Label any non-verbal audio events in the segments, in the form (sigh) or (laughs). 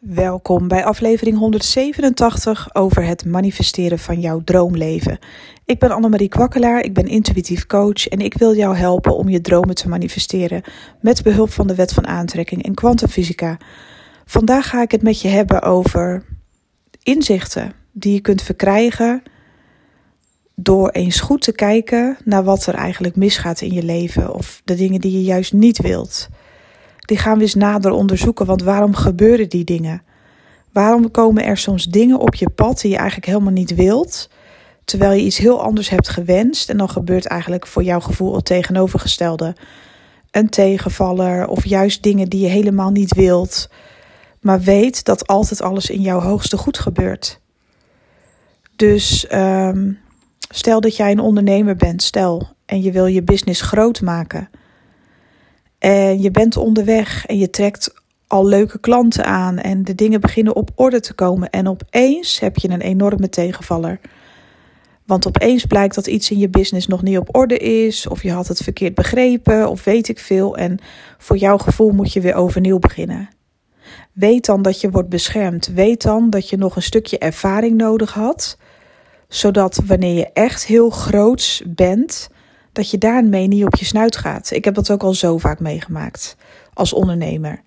Welkom bij aflevering 187 over het manifesteren van jouw droomleven. Ik ben Annemarie Kwakkelaar, ik ben intuïtief coach en ik wil jou helpen om je dromen te manifesteren met behulp van de wet van aantrekking en kwantumfysica. Vandaag ga ik het met je hebben over inzichten die je kunt verkrijgen door eens goed te kijken naar wat er eigenlijk misgaat in je leven of de dingen die je juist niet wilt die gaan we eens nader onderzoeken. Want waarom gebeuren die dingen? Waarom komen er soms dingen op je pad die je eigenlijk helemaal niet wilt, terwijl je iets heel anders hebt gewenst en dan gebeurt eigenlijk voor jouw gevoel het tegenovergestelde? Een tegenvaller of juist dingen die je helemaal niet wilt, maar weet dat altijd alles in jouw hoogste goed gebeurt. Dus um, stel dat jij een ondernemer bent, stel, en je wil je business groot maken. En je bent onderweg en je trekt al leuke klanten aan en de dingen beginnen op orde te komen. En opeens heb je een enorme tegenvaller. Want opeens blijkt dat iets in je business nog niet op orde is, of je had het verkeerd begrepen, of weet ik veel. En voor jouw gevoel moet je weer overnieuw beginnen. Weet dan dat je wordt beschermd. Weet dan dat je nog een stukje ervaring nodig had, zodat wanneer je echt heel groots bent, dat je daarmee niet op je snuit gaat. Ik heb dat ook al zo vaak meegemaakt als ondernemer.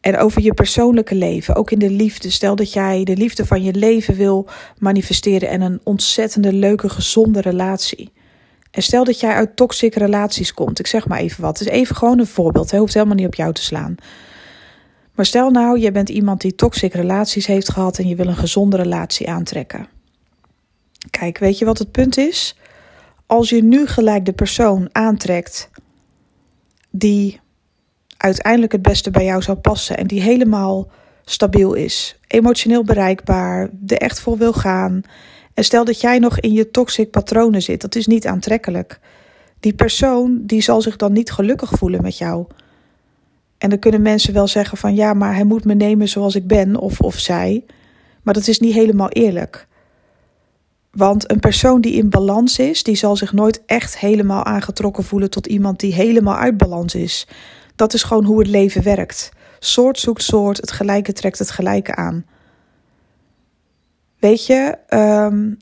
En over je persoonlijke leven, ook in de liefde. Stel dat jij de liefde van je leven wil manifesteren en een ontzettende leuke, gezonde relatie. En stel dat jij uit toxic relaties komt. Ik zeg maar even wat. Het is even gewoon een voorbeeld. Het hoeft helemaal niet op jou te slaan. Maar stel nou, je bent iemand die toxic relaties heeft gehad en je wil een gezonde relatie aantrekken. Kijk, weet je wat het punt is? Als je nu gelijk de persoon aantrekt die uiteindelijk het beste bij jou zou passen en die helemaal stabiel is, emotioneel bereikbaar, er echt voor wil gaan. En stel dat jij nog in je toxic patronen zit, dat is niet aantrekkelijk. Die persoon die zal zich dan niet gelukkig voelen met jou. En dan kunnen mensen wel zeggen van ja, maar hij moet me nemen zoals ik ben of, of zij. Maar dat is niet helemaal eerlijk. Want een persoon die in balans is, die zal zich nooit echt helemaal aangetrokken voelen tot iemand die helemaal uit balans is. Dat is gewoon hoe het leven werkt. Soort zoekt soort, het gelijke trekt het gelijke aan. Weet je, um,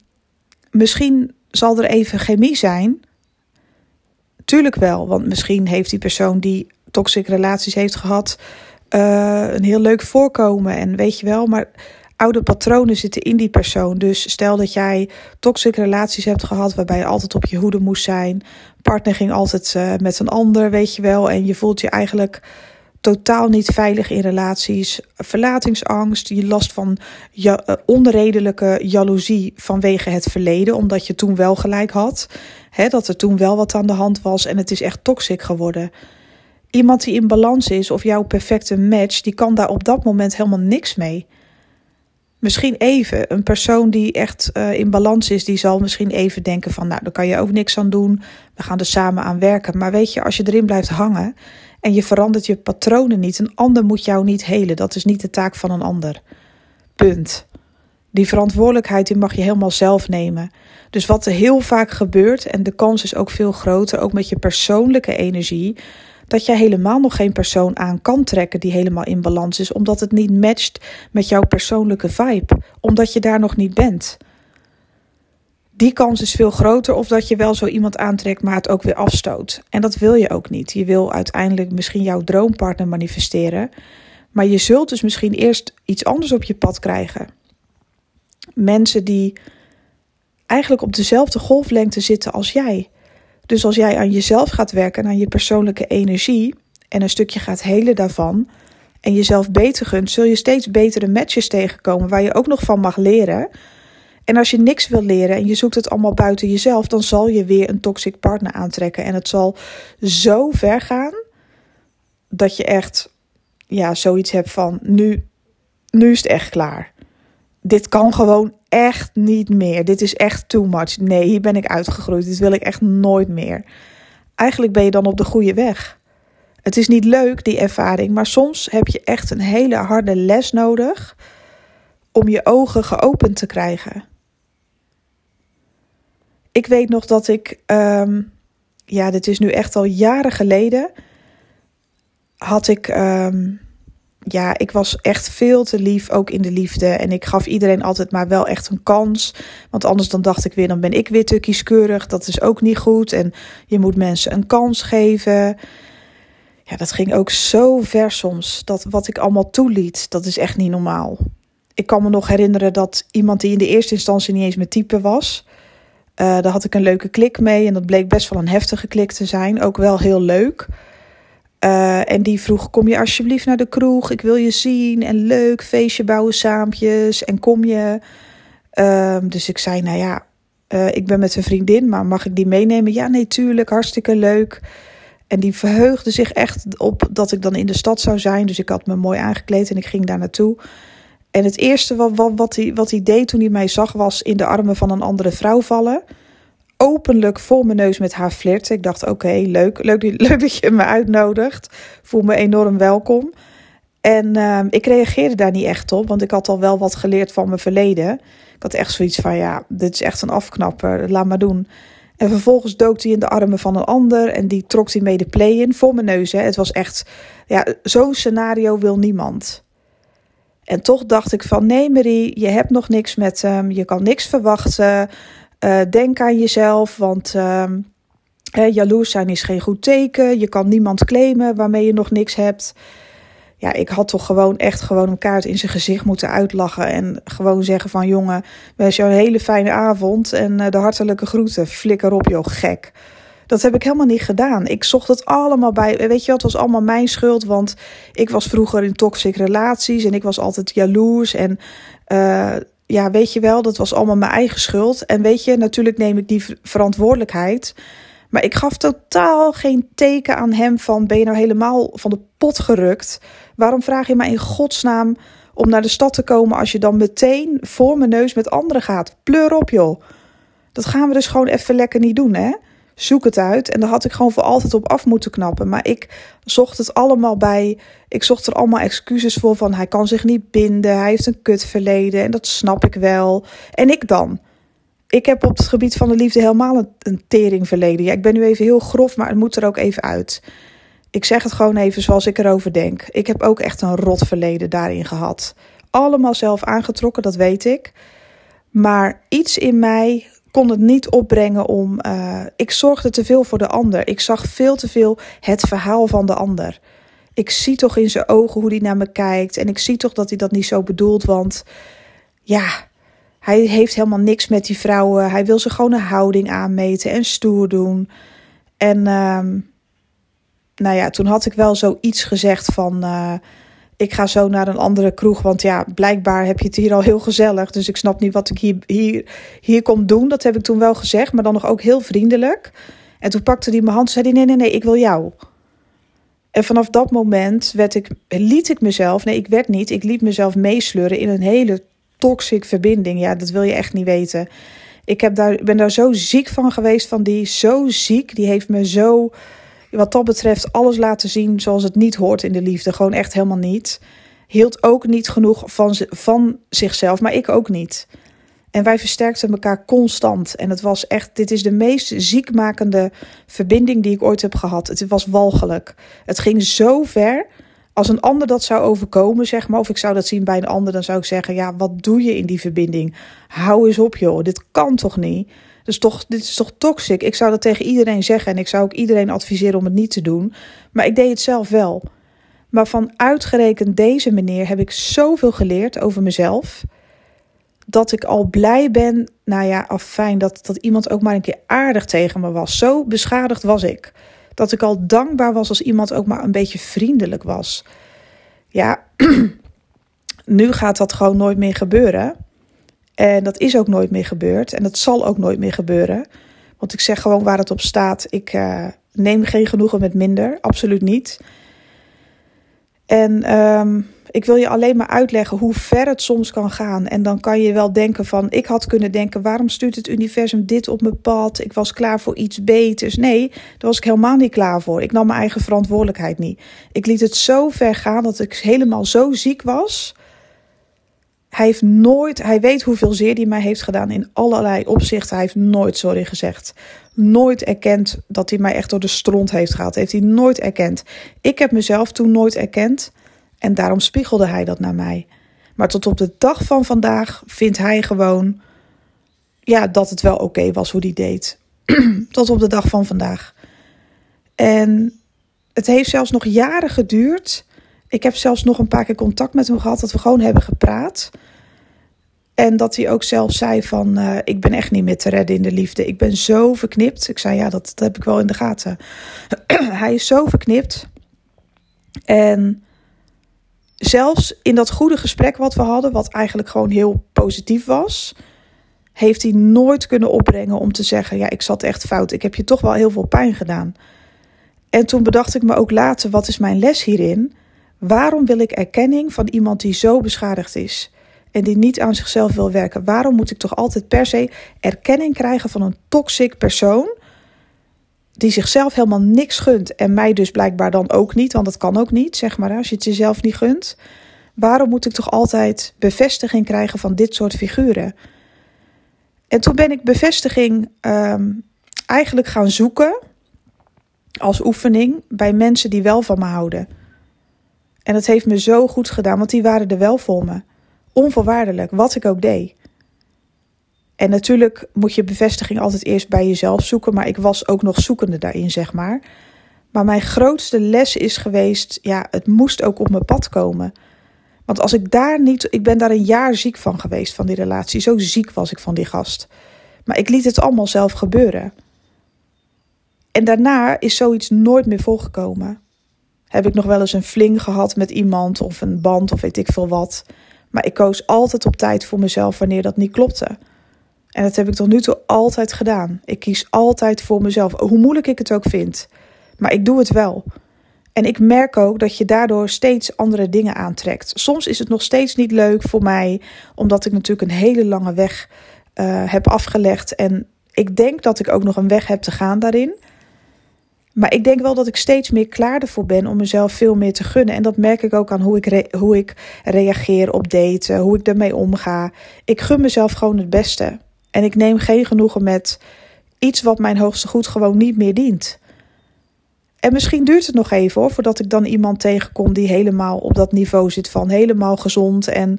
misschien zal er even chemie zijn. Tuurlijk wel, want misschien heeft die persoon die toxic relaties heeft gehad, uh, een heel leuk voorkomen en weet je wel, maar oude patronen zitten in die persoon. Dus stel dat jij toxic relaties hebt gehad waarbij je altijd op je hoede moest zijn. Partner ging altijd uh, met een ander, weet je wel. En je voelt je eigenlijk totaal niet veilig in relaties. Verlatingsangst, je last van uh, onredelijke jaloezie vanwege het verleden, omdat je toen wel gelijk had. Dat er toen wel wat aan de hand was en het is echt toxic geworden. Iemand die in balans is of jouw perfecte match, die kan daar op dat moment helemaal niks mee. Misschien even. Een persoon die echt uh, in balans is, die zal misschien even denken van, nou, daar kan je ook niks aan doen. We gaan er samen aan werken. Maar weet je, als je erin blijft hangen en je verandert je patronen niet, een ander moet jou niet helen. Dat is niet de taak van een ander. Punt. Die verantwoordelijkheid die mag je helemaal zelf nemen. Dus wat er heel vaak gebeurt, en de kans is ook veel groter, ook met je persoonlijke energie, dat je helemaal nog geen persoon aan kan trekken die helemaal in balans is, omdat het niet matcht met jouw persoonlijke vibe, omdat je daar nog niet bent. Die kans is veel groter of dat je wel zo iemand aantrekt, maar het ook weer afstoot. En dat wil je ook niet. Je wil uiteindelijk misschien jouw droompartner manifesteren, maar je zult dus misschien eerst iets anders op je pad krijgen. Mensen die eigenlijk op dezelfde golflengte zitten als jij. Dus als jij aan jezelf gaat werken, aan je persoonlijke energie en een stukje gaat helen daarvan en jezelf beter gunt, zul je steeds betere matches tegenkomen waar je ook nog van mag leren. En als je niks wil leren en je zoekt het allemaal buiten jezelf, dan zal je weer een toxic partner aantrekken. En het zal zo ver gaan dat je echt ja, zoiets hebt van nu, nu is het echt klaar. Dit kan gewoon echt niet meer. Dit is echt too much. Nee, hier ben ik uitgegroeid. Dit wil ik echt nooit meer. Eigenlijk ben je dan op de goede weg. Het is niet leuk, die ervaring, maar soms heb je echt een hele harde les nodig om je ogen geopend te krijgen. Ik weet nog dat ik, um, ja, dit is nu echt al jaren geleden, had ik um, ja, ik was echt veel te lief, ook in de liefde. En ik gaf iedereen altijd maar wel echt een kans. Want anders dan dacht ik weer, dan ben ik weer te kieskeurig. Dat is ook niet goed. En je moet mensen een kans geven. Ja, dat ging ook zo ver soms. Dat wat ik allemaal toeliet, dat is echt niet normaal. Ik kan me nog herinneren dat iemand die in de eerste instantie niet eens mijn type was. Uh, daar had ik een leuke klik mee. En dat bleek best wel een heftige klik te zijn. Ook wel heel leuk. Uh, en die vroeg: Kom je alsjeblieft naar de kroeg? Ik wil je zien. En leuk, feestje bouwen saampjes. En kom je. Uh, dus ik zei: Nou ja, uh, ik ben met een vriendin, maar mag ik die meenemen? Ja, nee, tuurlijk, hartstikke leuk. En die verheugde zich echt op dat ik dan in de stad zou zijn. Dus ik had me mooi aangekleed en ik ging daar naartoe. En het eerste wat, wat, wat, hij, wat hij deed toen hij mij zag, was in de armen van een andere vrouw vallen openlijk voor mijn neus met haar flirten. Ik dacht, oké, leuk. leuk. Leuk dat je me uitnodigt. Voel me enorm welkom. En uh, ik reageerde daar niet echt op, want ik had al wel wat geleerd van mijn verleden. Ik had echt zoiets van, ja, dit is echt een afknapper, laat maar doen. En vervolgens dook hij in de armen van een ander en die trok hij mee de play in voor mijn neus. Hè. Het was echt, ja, zo'n scenario wil niemand. En toch dacht ik van, nee Marie, je hebt nog niks met hem, je kan niks verwachten. Uh, denk aan jezelf, want uh, jaloers zijn is geen goed teken. Je kan niemand claimen waarmee je nog niks hebt. Ja, ik had toch gewoon echt gewoon een kaart in zijn gezicht moeten uitlachen. En gewoon zeggen van jongen, wens jou een hele fijne avond. En uh, de hartelijke groeten. Flikker op joh, gek. Dat heb ik helemaal niet gedaan. Ik zocht het allemaal bij. Weet je, het was allemaal mijn schuld. Want ik was vroeger in toxic relaties. En ik was altijd jaloers. En uh, ja, weet je wel, dat was allemaal mijn eigen schuld. En weet je, natuurlijk neem ik die verantwoordelijkheid. Maar ik gaf totaal geen teken aan hem van ben je nou helemaal van de pot gerukt? Waarom vraag je mij in godsnaam om naar de stad te komen als je dan meteen voor mijn neus met anderen gaat? Pleur op joh. Dat gaan we dus gewoon even lekker niet doen hè zoek het uit. En daar had ik gewoon voor altijd op af moeten knappen. Maar ik zocht het allemaal bij. Ik zocht er allemaal excuses voor van hij kan zich niet binden. Hij heeft een kutverleden en dat snap ik wel. En ik dan? Ik heb op het gebied van de liefde helemaal een, een tering verleden. Ja, ik ben nu even heel grof, maar het moet er ook even uit. Ik zeg het gewoon even zoals ik erover denk. Ik heb ook echt een rot verleden daarin gehad. Allemaal zelf aangetrokken, dat weet ik. Maar iets in mij kon het niet opbrengen om. Uh, ik zorgde te veel voor de ander. Ik zag veel te veel het verhaal van de ander. Ik zie toch in zijn ogen hoe hij naar me kijkt. En ik zie toch dat hij dat niet zo bedoelt. Want ja, hij heeft helemaal niks met die vrouwen. Hij wil ze gewoon een houding aanmeten en stoer doen. En uh, nou ja, toen had ik wel zoiets gezegd van. Uh, ik ga zo naar een andere kroeg. Want ja, blijkbaar heb je het hier al heel gezellig. Dus ik snap niet wat ik hier, hier, hier kom doen. Dat heb ik toen wel gezegd, maar dan nog ook heel vriendelijk. En toen pakte hij mijn hand en zei hij, nee, nee, nee, ik wil jou. En vanaf dat moment werd ik, liet ik mezelf, nee, ik werd niet, ik liet mezelf meesleuren in een hele toxic verbinding. Ja, dat wil je echt niet weten. Ik heb daar, ben daar zo ziek van geweest, van die zo ziek. Die heeft me zo wat dat betreft alles laten zien zoals het niet hoort in de liefde. Gewoon echt helemaal niet. Hield ook niet genoeg van, van zichzelf, maar ik ook niet. En wij versterkten elkaar constant. En het was echt, dit is de meest ziekmakende verbinding die ik ooit heb gehad. Het was walgelijk. Het ging zo ver. Als een ander dat zou overkomen, zeg maar, of ik zou dat zien bij een ander, dan zou ik zeggen: Ja, wat doe je in die verbinding? Hou eens op, joh. Dit kan toch niet? Dus toch, dit is toch toxic? Ik zou dat tegen iedereen zeggen en ik zou ook iedereen adviseren om het niet te doen. Maar ik deed het zelf wel. Maar van uitgerekend deze meneer heb ik zoveel geleerd over mezelf. Dat ik al blij ben, nou ja, afijn, dat, dat iemand ook maar een keer aardig tegen me was. Zo beschadigd was ik. Dat ik al dankbaar was als iemand ook maar een beetje vriendelijk was. Ja, (clears throat) nu gaat dat gewoon nooit meer gebeuren. En dat is ook nooit meer gebeurd. En dat zal ook nooit meer gebeuren. Want ik zeg gewoon waar het op staat. Ik uh, neem geen genoegen met minder. Absoluut niet. En um, ik wil je alleen maar uitleggen hoe ver het soms kan gaan. En dan kan je wel denken van, ik had kunnen denken, waarom stuurt het universum dit op mijn pad? Ik was klaar voor iets beters. Nee, daar was ik helemaal niet klaar voor. Ik nam mijn eigen verantwoordelijkheid niet. Ik liet het zo ver gaan dat ik helemaal zo ziek was hij heeft nooit, hij weet hoeveel zeer hij mij heeft gedaan in allerlei opzichten. Hij heeft nooit sorry gezegd. Nooit erkend dat hij mij echt door de stront heeft gehaald. Heeft hij nooit erkend. Ik heb mezelf toen nooit erkend. En daarom spiegelde hij dat naar mij. Maar tot op de dag van vandaag vindt hij gewoon ja, dat het wel oké was hoe die deed. (clears throat) tot op de dag van vandaag. En het heeft zelfs nog jaren geduurd. Ik heb zelfs nog een paar keer contact met hem gehad dat we gewoon hebben gepraat. En dat hij ook zelf zei van, uh, ik ben echt niet meer te redden in de liefde. Ik ben zo verknipt. Ik zei, ja, dat, dat heb ik wel in de gaten. (clears throat) hij is zo verknipt. En zelfs in dat goede gesprek wat we hadden, wat eigenlijk gewoon heel positief was, heeft hij nooit kunnen opbrengen om te zeggen: Ja, ik zat echt fout. Ik heb je toch wel heel veel pijn gedaan. En toen bedacht ik me ook later: wat is mijn les hierin? Waarom wil ik erkenning van iemand die zo beschadigd is en die niet aan zichzelf wil werken? Waarom moet ik toch altijd per se erkenning krijgen van een toxic persoon die zichzelf helemaal niks gunt en mij dus blijkbaar dan ook niet, want dat kan ook niet, zeg maar, als je het jezelf niet gunt. Waarom moet ik toch altijd bevestiging krijgen van dit soort figuren? En toen ben ik bevestiging um, eigenlijk gaan zoeken als oefening bij mensen die wel van me houden. En dat heeft me zo goed gedaan, want die waren er wel voor me. Onvoorwaardelijk, wat ik ook deed. En natuurlijk moet je bevestiging altijd eerst bij jezelf zoeken, maar ik was ook nog zoekende daarin, zeg maar. Maar mijn grootste les is geweest, ja, het moest ook op mijn pad komen. Want als ik daar niet, ik ben daar een jaar ziek van geweest van die relatie. Zo ziek was ik van die gast. Maar ik liet het allemaal zelf gebeuren. En daarna is zoiets nooit meer voorgekomen. Heb ik nog wel eens een fling gehad met iemand of een band of weet ik veel wat. Maar ik koos altijd op tijd voor mezelf wanneer dat niet klopte. En dat heb ik tot nu toe altijd gedaan. Ik kies altijd voor mezelf, hoe moeilijk ik het ook vind. Maar ik doe het wel. En ik merk ook dat je daardoor steeds andere dingen aantrekt. Soms is het nog steeds niet leuk voor mij, omdat ik natuurlijk een hele lange weg uh, heb afgelegd. En ik denk dat ik ook nog een weg heb te gaan daarin. Maar ik denk wel dat ik steeds meer klaar ervoor ben om mezelf veel meer te gunnen. En dat merk ik ook aan hoe ik, hoe ik reageer op daten, hoe ik daarmee omga. Ik gun mezelf gewoon het beste. En ik neem geen genoegen met iets wat mijn hoogste goed gewoon niet meer dient. En misschien duurt het nog even hoor, voordat ik dan iemand tegenkom die helemaal op dat niveau zit van helemaal gezond en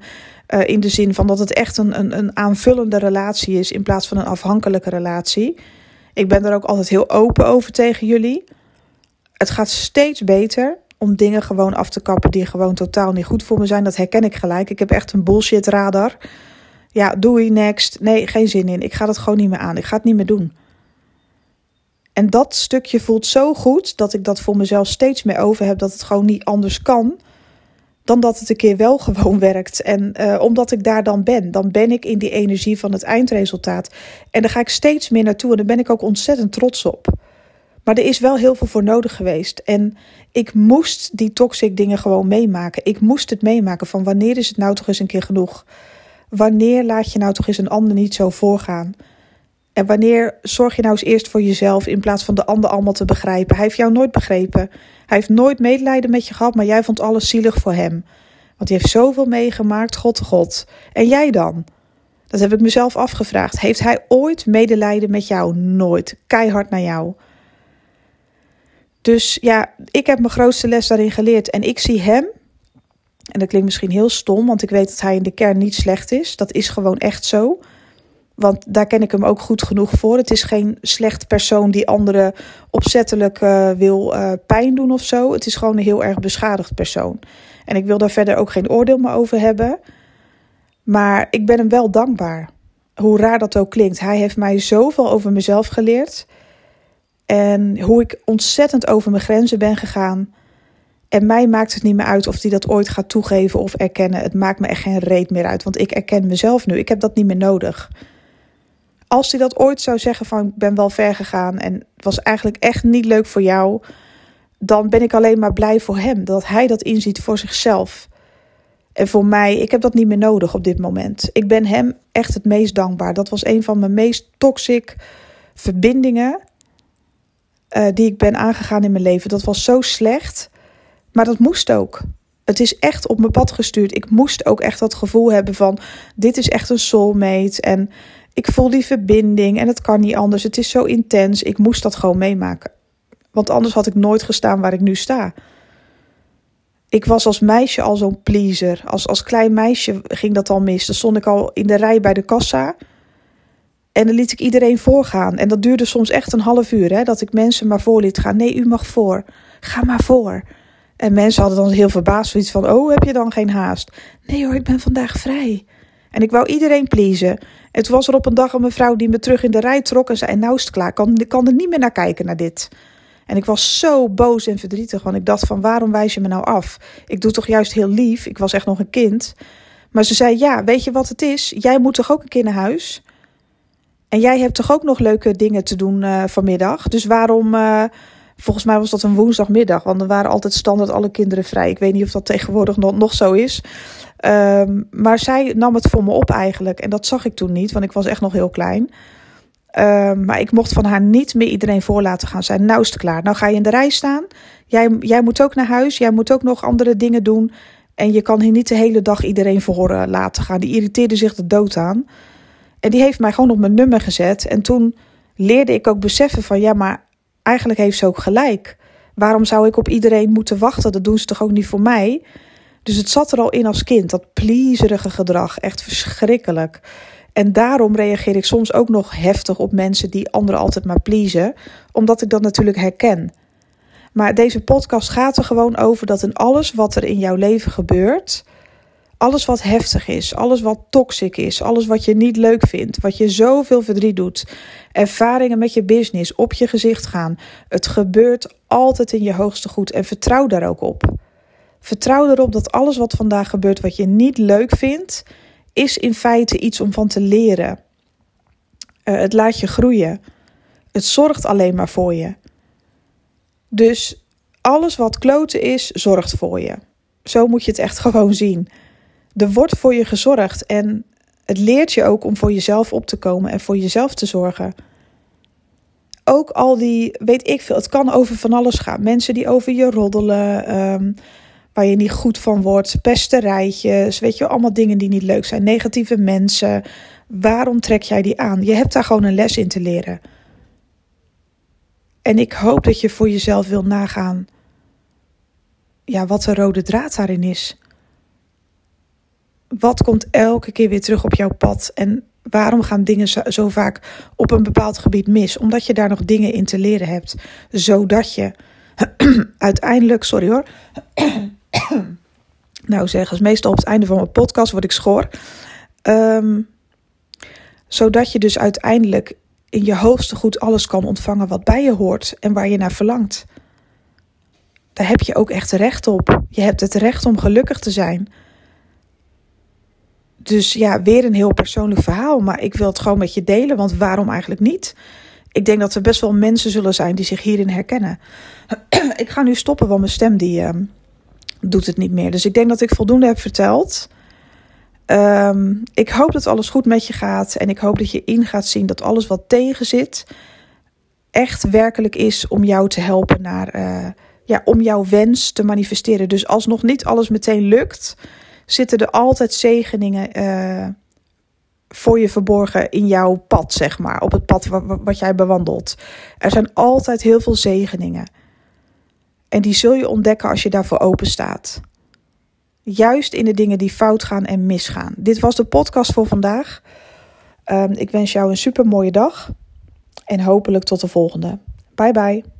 uh, in de zin van dat het echt een, een, een aanvullende relatie is in plaats van een afhankelijke relatie. Ik ben er ook altijd heel open over tegen jullie. Het gaat steeds beter om dingen gewoon af te kappen die gewoon totaal niet goed voor me zijn. Dat herken ik gelijk. Ik heb echt een bullshit radar. Ja, doei, next. Nee, geen zin in. Ik ga het gewoon niet meer aan. Ik ga het niet meer doen. En dat stukje voelt zo goed dat ik dat voor mezelf steeds meer over heb. Dat het gewoon niet anders kan. Dan dat het een keer wel (laughs) gewoon werkt. En uh, omdat ik daar dan ben, dan ben ik in die energie van het eindresultaat. En daar ga ik steeds meer naartoe. En daar ben ik ook ontzettend trots op. Maar er is wel heel veel voor nodig geweest. En ik moest die toxic dingen gewoon meemaken. Ik moest het meemaken van wanneer is het nou toch eens een keer genoeg? Wanneer laat je nou toch eens een ander niet zo voorgaan? En wanneer zorg je nou eens eerst voor jezelf in plaats van de ander allemaal te begrijpen? Hij heeft jou nooit begrepen. Hij heeft nooit medelijden met je gehad, maar jij vond alles zielig voor hem. Want hij heeft zoveel meegemaakt, God God. En jij dan? Dat heb ik mezelf afgevraagd. Heeft hij ooit medelijden met jou? Nooit. Keihard naar jou. Dus ja, ik heb mijn grootste les daarin geleerd. En ik zie hem en dat klinkt misschien heel stom, want ik weet dat hij in de kern niet slecht is. Dat is gewoon echt zo. Want daar ken ik hem ook goed genoeg voor. Het is geen slecht persoon die anderen opzettelijk uh, wil uh, pijn doen of zo. Het is gewoon een heel erg beschadigd persoon. En ik wil daar verder ook geen oordeel meer over hebben. Maar ik ben hem wel dankbaar. Hoe raar dat ook klinkt. Hij heeft mij zoveel over mezelf geleerd. En hoe ik ontzettend over mijn grenzen ben gegaan. En mij maakt het niet meer uit of hij dat ooit gaat toegeven of erkennen. Het maakt me echt geen reet meer uit, want ik erken mezelf nu. Ik heb dat niet meer nodig. Als hij dat ooit zou zeggen van ik ben wel ver gegaan en het was eigenlijk echt niet leuk voor jou, dan ben ik alleen maar blij voor hem dat hij dat inziet voor zichzelf. En voor mij, ik heb dat niet meer nodig op dit moment. Ik ben hem echt het meest dankbaar. Dat was een van mijn meest toxic verbindingen uh, die ik ben aangegaan in mijn leven. Dat was zo slecht. Maar dat moest ook. Het is echt op mijn pad gestuurd. Ik moest ook echt dat gevoel hebben van: dit is echt een soulmate. En ik voel die verbinding en het kan niet anders. Het is zo intens. Ik moest dat gewoon meemaken. Want anders had ik nooit gestaan waar ik nu sta. ik was als meisje al zo'n pleaser. Als, als klein meisje ging dat al mis. Dan stond ik al in de rij bij de kassa. En dan liet ik iedereen voorgaan. En dat duurde soms echt een half uur. Hè, dat ik mensen maar voor liet gaan. Nee, u mag voor. Ga maar voor. En mensen hadden dan heel verbaasd zoiets van... Oh, heb je dan geen haast? Nee hoor, ik ben vandaag vrij. En ik wou iedereen pleasen. Toen was er op een dag een mevrouw die me terug in de rij trok... en zei, nou is het klaar, ik kan, kan er niet meer naar kijken naar dit. En ik was zo boos en verdrietig, want ik dacht van waarom wijs je me nou af? Ik doe toch juist heel lief, ik was echt nog een kind. Maar ze zei, ja, weet je wat het is? Jij moet toch ook een keer naar huis? En jij hebt toch ook nog leuke dingen te doen uh, vanmiddag? Dus waarom... Uh, volgens mij was dat een woensdagmiddag, want er waren altijd standaard alle kinderen vrij. Ik weet niet of dat tegenwoordig nog, nog zo is. Um, maar zij nam het voor me op eigenlijk. En dat zag ik toen niet, want ik was echt nog heel klein. Um, maar ik mocht van haar niet meer iedereen voor laten gaan. Zijn nou is het klaar. Nou ga je in de rij staan. Jij, jij moet ook naar huis. Jij moet ook nog andere dingen doen. En je kan hier niet de hele dag iedereen voor uh, laten gaan. Die irriteerde zich de dood aan. En die heeft mij gewoon op mijn nummer gezet. En toen leerde ik ook beseffen van ja, maar eigenlijk heeft ze ook gelijk. Waarom zou ik op iedereen moeten wachten? Dat doen ze toch ook niet voor mij? Dus het zat er al in als kind, dat plezerige gedrag. Echt verschrikkelijk. En daarom reageer ik soms ook nog heftig op mensen die anderen altijd maar pleasen, omdat ik dat natuurlijk herken. Maar deze podcast gaat er gewoon over dat in alles wat er in jouw leven gebeurt, alles wat heftig is, alles wat toxic is, alles wat je niet leuk vindt, wat je zoveel verdriet doet, ervaringen met je business op je gezicht gaan, het gebeurt altijd in je hoogste goed en vertrouw daar ook op. Vertrouw erop dat alles wat vandaag gebeurt wat je niet leuk vindt, is in feite iets om van te leren. Uh, het laat je groeien. Het zorgt alleen maar voor je. Dus alles wat kloten is, zorgt voor je. Zo moet je het echt (laughs) gewoon zien. Er wordt voor je gezorgd en het leert je ook om voor jezelf op te komen en voor jezelf te zorgen. Ook al die, weet ik veel, het kan over van alles gaan. Mensen die over je roddelen, um, waar je niet goed van wordt, pesterijtjes, weet je, allemaal dingen die niet leuk zijn, negatieve mensen. Waarom trek jij die aan? Je hebt daar gewoon een les in te leren. En ik hoop dat je voor jezelf wil nagaan ja, wat de rode draad daarin is. Wat komt elke keer weer terug op jouw pad? En waarom gaan dingen zo, vaak op een bepaald gebied mis? Omdat je daar nog dingen in te leren hebt. Zodat je (clears throat) uiteindelijk, sorry hoor, (clears throat) nou zeg, meestal op het einde van mijn podcast word ik schor. Um, zodat je dus uiteindelijk in je hoogste goed alles kan ontvangen wat bij je hoort en waar je naar verlangt. Daar heb je ook echt recht op. Je hebt het recht om gelukkig te zijn. Dus ja, weer een heel persoonlijk verhaal, maar ik wil het gewoon met je delen, want waarom eigenlijk niet? Ik denk dat er best wel mensen zullen zijn die zich hierin herkennen. (clears throat) ik ga nu stoppen, want mijn stem die, uh, doet het niet meer. Dus ik denk dat ik voldoende heb verteld. Um, ik hoop dat alles goed met je gaat. En ik hoop dat je in gaat zien dat alles wat tegen zit. echt werkelijk is om jou te helpen naar. Uh, ja, om jouw wens te manifesteren. Dus als nog niet alles meteen lukt, zitten er altijd zegeningen. Uh, voor je verborgen in jouw pad, zeg maar. Op het pad wat, jij bewandelt. Er zijn altijd heel veel zegeningen. En die zul je ontdekken als je daarvoor open staat. Juist in de dingen die fout gaan en misgaan. Dit was de podcast voor vandaag. Um, ik wens jou een super mooie dag. En hopelijk tot de volgende. Bye bye.